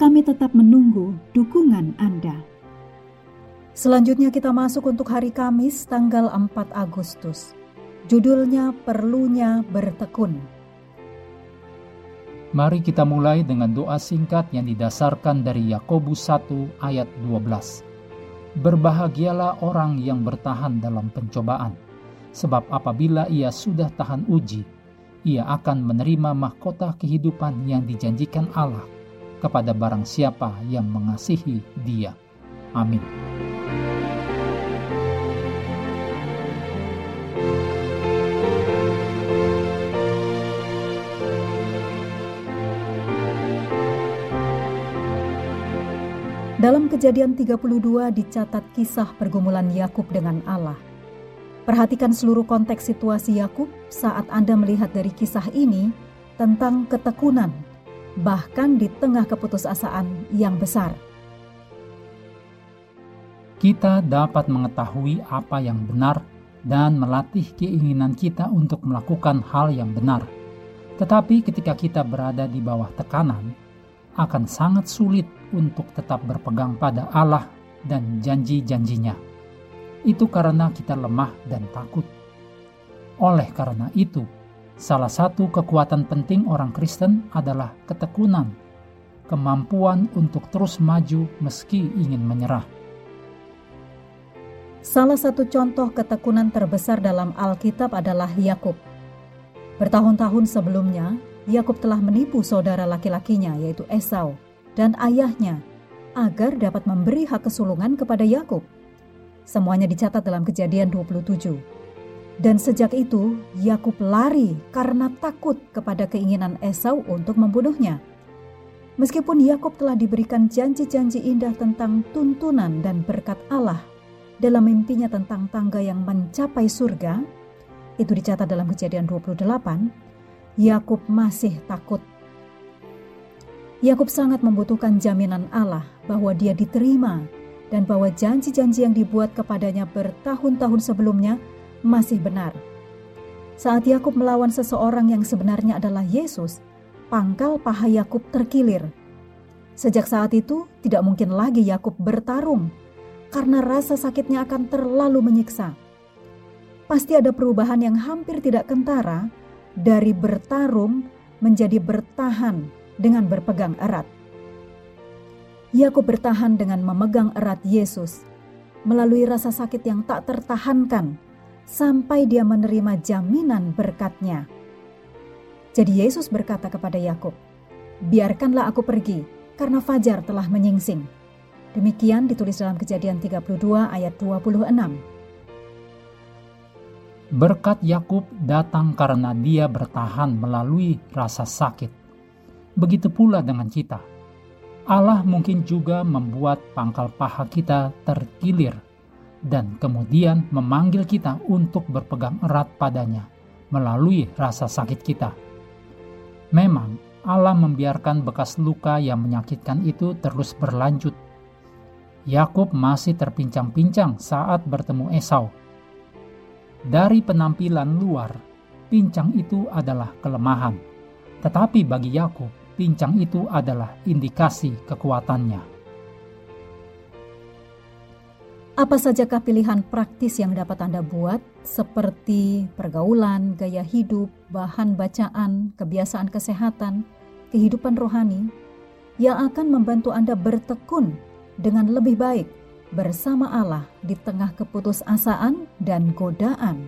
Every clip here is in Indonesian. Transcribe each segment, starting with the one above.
Kami tetap menunggu dukungan Anda. Selanjutnya kita masuk untuk hari Kamis tanggal 4 Agustus. Judulnya Perlunya Bertekun. Mari kita mulai dengan doa singkat yang didasarkan dari Yakobus 1 ayat 12. Berbahagialah orang yang bertahan dalam pencobaan, sebab apabila ia sudah tahan uji, ia akan menerima mahkota kehidupan yang dijanjikan Allah kepada barang siapa yang mengasihi Dia. Amin. Dalam kejadian 32 dicatat kisah pergumulan Yakub dengan Allah. Perhatikan seluruh konteks situasi Yakub saat Anda melihat dari kisah ini tentang ketekunan, bahkan di tengah keputusasaan yang besar. Kita dapat mengetahui apa yang benar dan melatih keinginan kita untuk melakukan hal yang benar. Tetapi ketika kita berada di bawah tekanan, akan sangat sulit untuk tetap berpegang pada Allah dan janji-janjinya itu karena kita lemah dan takut. Oleh karena itu, salah satu kekuatan penting orang Kristen adalah ketekunan, kemampuan untuk terus maju meski ingin menyerah. Salah satu contoh ketekunan terbesar dalam Alkitab adalah Yakub. Bertahun-tahun sebelumnya, Yakub telah menipu saudara laki-lakinya yaitu Esau dan ayahnya agar dapat memberi hak kesulungan kepada Yakub. Semuanya dicatat dalam kejadian 27. Dan sejak itu, Yakub lari karena takut kepada keinginan Esau untuk membunuhnya. Meskipun Yakub telah diberikan janji-janji indah tentang tuntunan dan berkat Allah dalam mimpinya tentang tangga yang mencapai surga, itu dicatat dalam kejadian 28, Yakub masih takut. Yakub sangat membutuhkan jaminan Allah bahwa dia diterima dan bahwa janji-janji yang dibuat kepadanya bertahun-tahun sebelumnya masih benar. Saat Yakub melawan seseorang yang sebenarnya adalah Yesus, pangkal paha Yakub terkilir. Sejak saat itu, tidak mungkin lagi Yakub bertarung karena rasa sakitnya akan terlalu menyiksa. Pasti ada perubahan yang hampir tidak kentara dari bertarung menjadi bertahan dengan berpegang erat. Yakub bertahan dengan memegang erat Yesus melalui rasa sakit yang tak tertahankan sampai dia menerima jaminan berkatnya. Jadi Yesus berkata kepada Yakub, "Biarkanlah aku pergi, karena fajar telah menyingsing." Demikian ditulis dalam Kejadian 32 ayat 26. Berkat Yakub datang karena dia bertahan melalui rasa sakit. Begitu pula dengan kita Allah mungkin juga membuat pangkal paha kita terkilir dan kemudian memanggil kita untuk berpegang erat padanya melalui rasa sakit kita. Memang Allah membiarkan bekas luka yang menyakitkan itu terus berlanjut. Yakub masih terpincang-pincang saat bertemu Esau. Dari penampilan luar, pincang itu adalah kelemahan. Tetapi bagi Yakub, pincang itu adalah indikasi kekuatannya. Apa sajakah pilihan praktis yang dapat Anda buat, seperti pergaulan, gaya hidup, bahan bacaan, kebiasaan kesehatan, kehidupan rohani, yang akan membantu Anda bertekun dengan lebih baik bersama Allah di tengah keputusasaan dan godaan.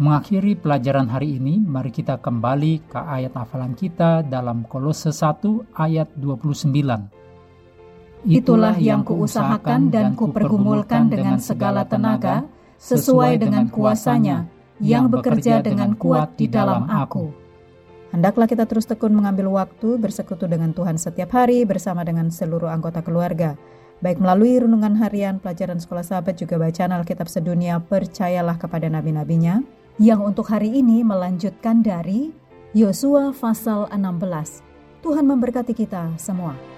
Mengakhiri pelajaran hari ini, mari kita kembali ke ayat hafalan kita dalam Kolose 1 ayat 29. Itulah yang kuusahakan dan kupergumulkan dengan segala tenaga, sesuai dengan kuasanya, yang bekerja dengan kuat di dalam aku. Hendaklah kita terus tekun mengambil waktu bersekutu dengan Tuhan setiap hari bersama dengan seluruh anggota keluarga. Baik melalui renungan harian, pelajaran sekolah sahabat, juga bacaan Alkitab sedunia, percayalah kepada nabi-nabinya, yang untuk hari ini melanjutkan dari Yosua pasal 16. Tuhan memberkati kita semua.